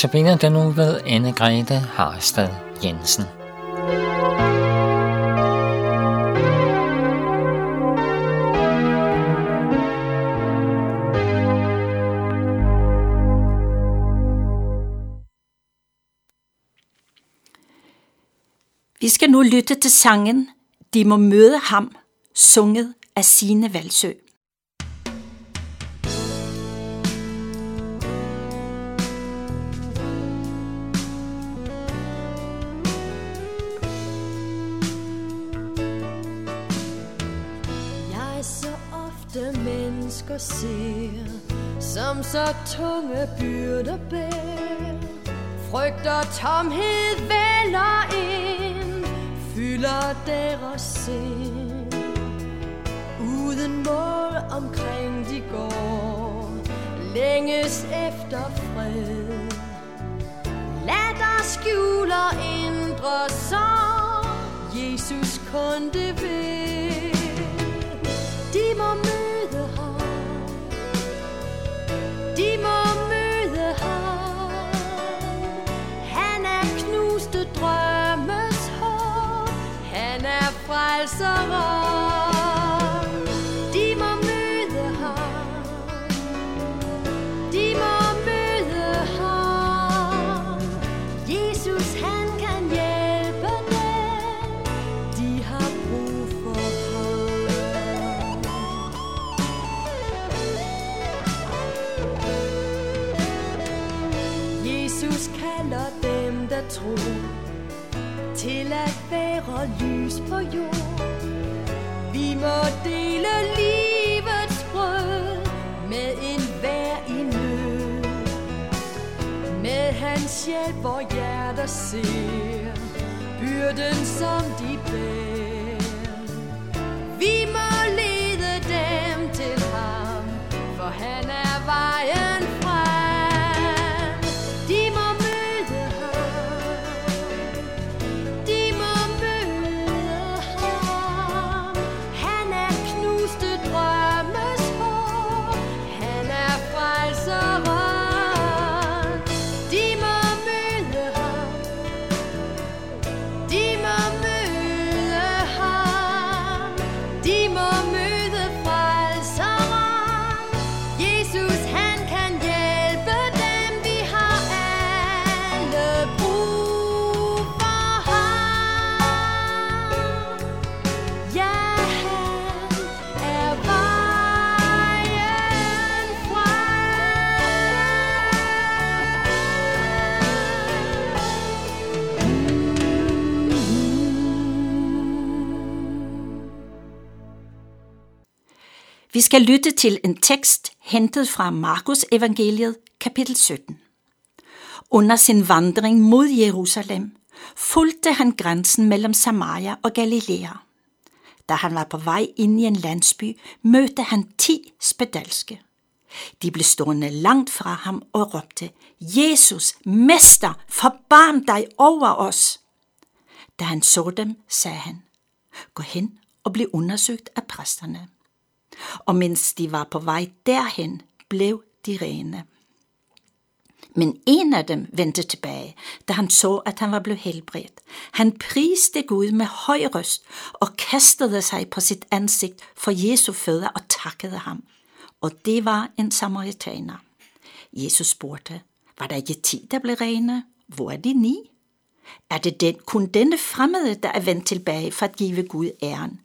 Notabene den nu ved Anne-Grethe Harstad Jensen. Vi skal nu lytte til sangen De må møde ham, sunget af Sine Valsø. Ser, som så tunge byrder bær. Frygt og tomhed vælger ind, fylder deres sind. Uden mål omkring de går, længes efter fred. Lad skjuler indre sorg, Jesus kun det vil. De må møde ham. Han er knuste drømmes hår. Han er frelseren. Kalder dem, der tror, til at være lys på jord. Vi må dele livets brød med en hver i nød. Med hans hjælp, hvor hjerter ser byrden, som de bærer. Vi skal lytte til en tekst hentet fra Markus evangeliet kapitel 17. Under sin vandring mod Jerusalem fulgte han grænsen mellem Samaria og Galilea. Da han var på vej ind i en landsby, mødte han ti spedalske. De blev stående langt fra ham og råbte, Jesus, Mester, forbarm dig over os. Da han så dem, sagde han, gå hen og bliv undersøgt af præsterne. Og mens de var på vej derhen, blev de rene. Men en af dem vendte tilbage, da han så, at han var blevet helbredt. Han priste Gud med høj røst og kastede sig på sit ansigt for Jesu fødder og takkede ham. Og det var en samaritaner. Jesus spurgte, var der ikke ti, der blev rene? Hvor er de ni? Er det den, kun denne fremmede, der er vendt tilbage for at give Gud æren?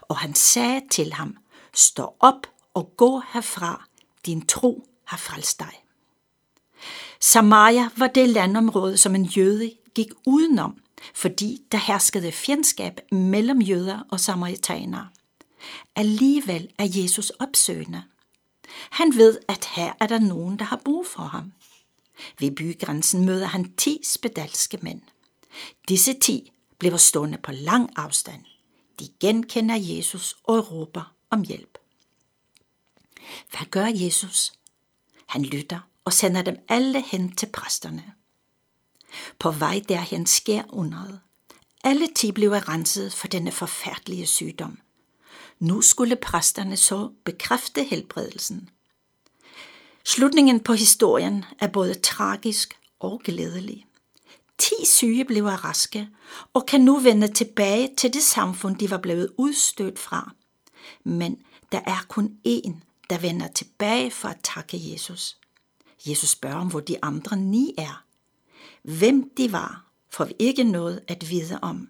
Og han sagde til ham, stå op og gå herfra, din tro har frelst dig. Samaria var det landområde, som en jøde gik udenom, fordi der herskede fjendskab mellem jøder og samaritanere. Alligevel er Jesus opsøgende. Han ved, at her er der nogen, der har brug for ham. Ved bygrænsen møder han ti spedalske mænd. Disse ti bliver stående på lang afstand. De genkender Jesus og råber om hjælp. Hvad gør Jesus? Han lytter og sender dem alle hen til præsterne. På vej derhen sker underet. Alle ti bliver renset for denne forfærdelige sygdom. Nu skulle præsterne så bekræfte helbredelsen. Slutningen på historien er både tragisk og glædelig. Ti syge blev raske og kan nu vende tilbage til det samfund, de var blevet udstødt fra. Men der er kun én, der vender tilbage for at takke Jesus. Jesus spørger om, hvor de andre ni er. Hvem de var, får vi ikke noget at vide om,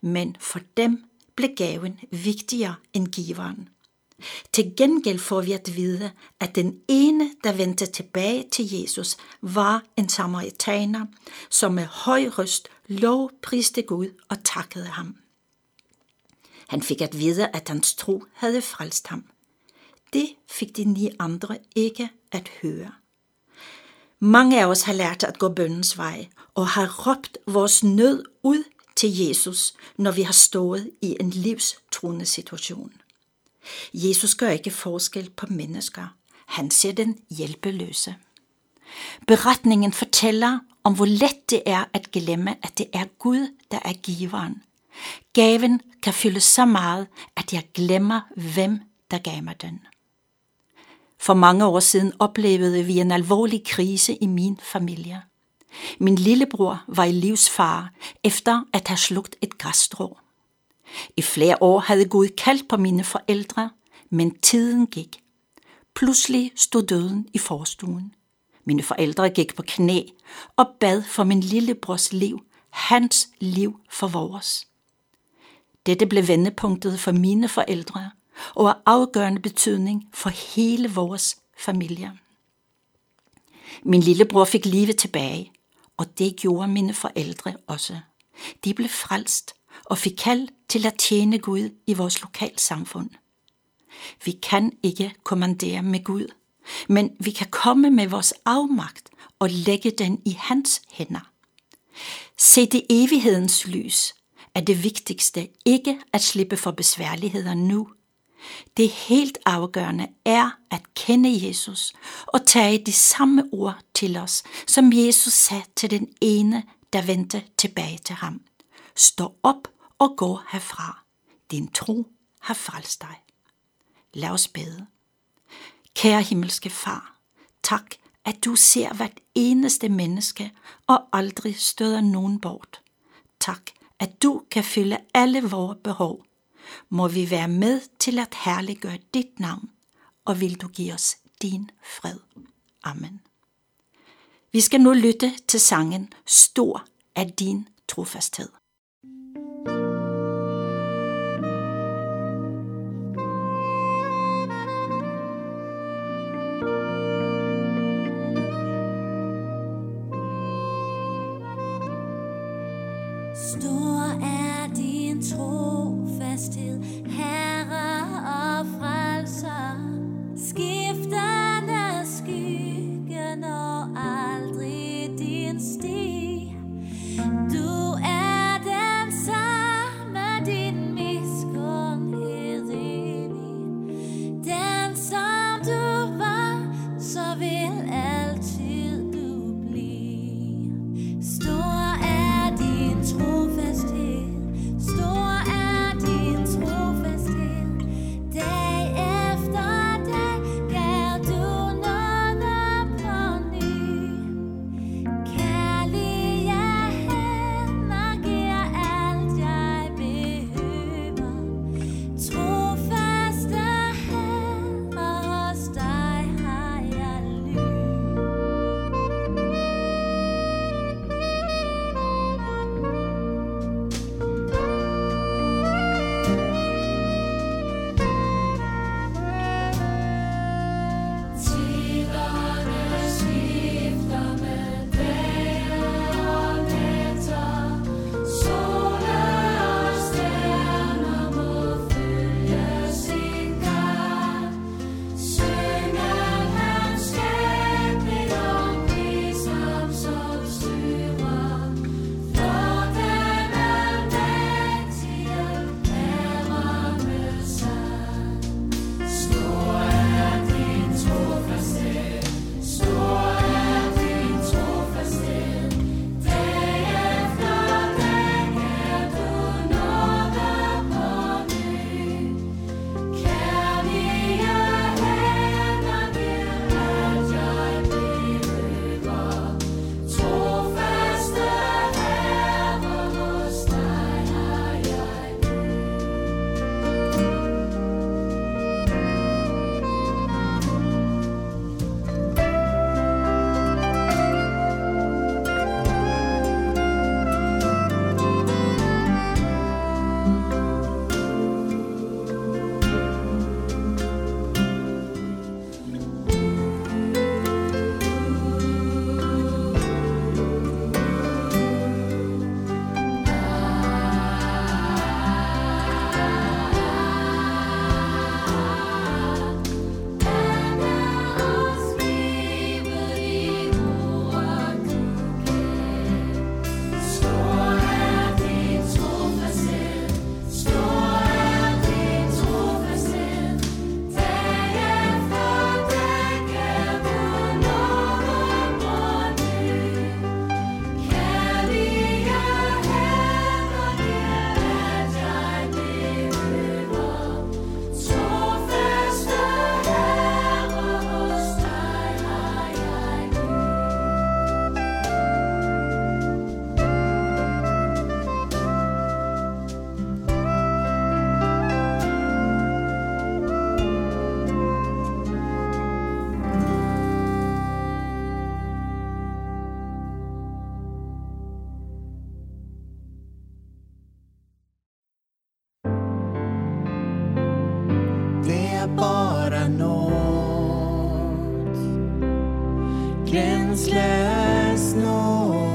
men for dem blev gaven vigtigere end giveren. Til gengæld får vi at vide, at den ene, der vendte tilbage til Jesus, var en samaritaner, som med høj røst lovpriste Gud og takkede ham. Han fik at vide, at hans tro havde frelst ham. Det fik de ni andre ikke at høre. Mange af os har lært at gå bøndens vej og har råbt vores nød ud til Jesus, når vi har stået i en livstruende situation. Jesus gør ikke forskel på mennesker. Han ser den hjælpeløse. Beretningen fortæller om, hvor let det er at glemme, at det er Gud, der er giveren. Gaven kan fylde så meget, at jeg glemmer, hvem der gav mig den. For mange år siden oplevede vi en alvorlig krise i min familie. Min lillebror var i livsfare efter at have slugt et græsstrå. I flere år havde Gud kaldt på mine forældre, men tiden gik. Pludselig stod døden i forstuen. Mine forældre gik på knæ og bad for min lillebrors liv, hans liv for vores. Dette blev vendepunktet for mine forældre og af afgørende betydning for hele vores familie. Min lillebror fik livet tilbage, og det gjorde mine forældre også. De blev frelst og fik kald til at tjene Gud i vores lokalsamfund. Vi kan ikke kommandere med Gud, men vi kan komme med vores afmagt og lægge den i hans hænder. Se det evighedens lys er det vigtigste ikke at slippe for besværligheder nu. Det helt afgørende er at kende Jesus og tage de samme ord til os, som Jesus sagde til den ene, der vendte tilbage til ham. Stå op og gå herfra. Din tro har frelst dig. Lad os bede. Kære himmelske far, tak, at du ser hvert eneste menneske og aldrig støder nogen bort. Tak, at du kan fylde alle vores behov. Må vi være med til at herliggøre dit navn, og vil du give os din fred. Amen. Vi skal nu lytte til sangen Stor er din trofasthed. Stor er din trofasthed, Herre og fred. Gränslös nåd.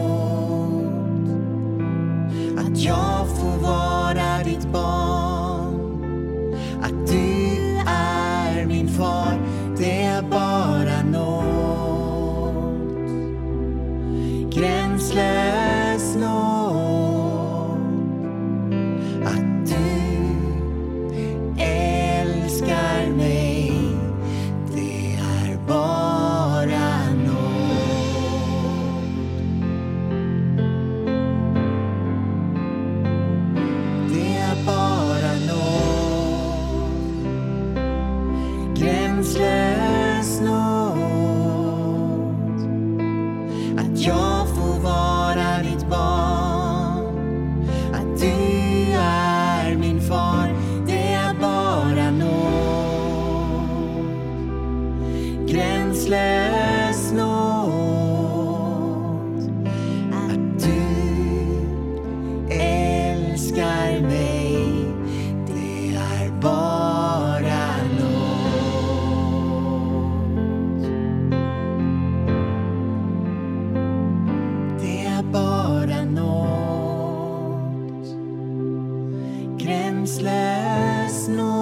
senseless noise.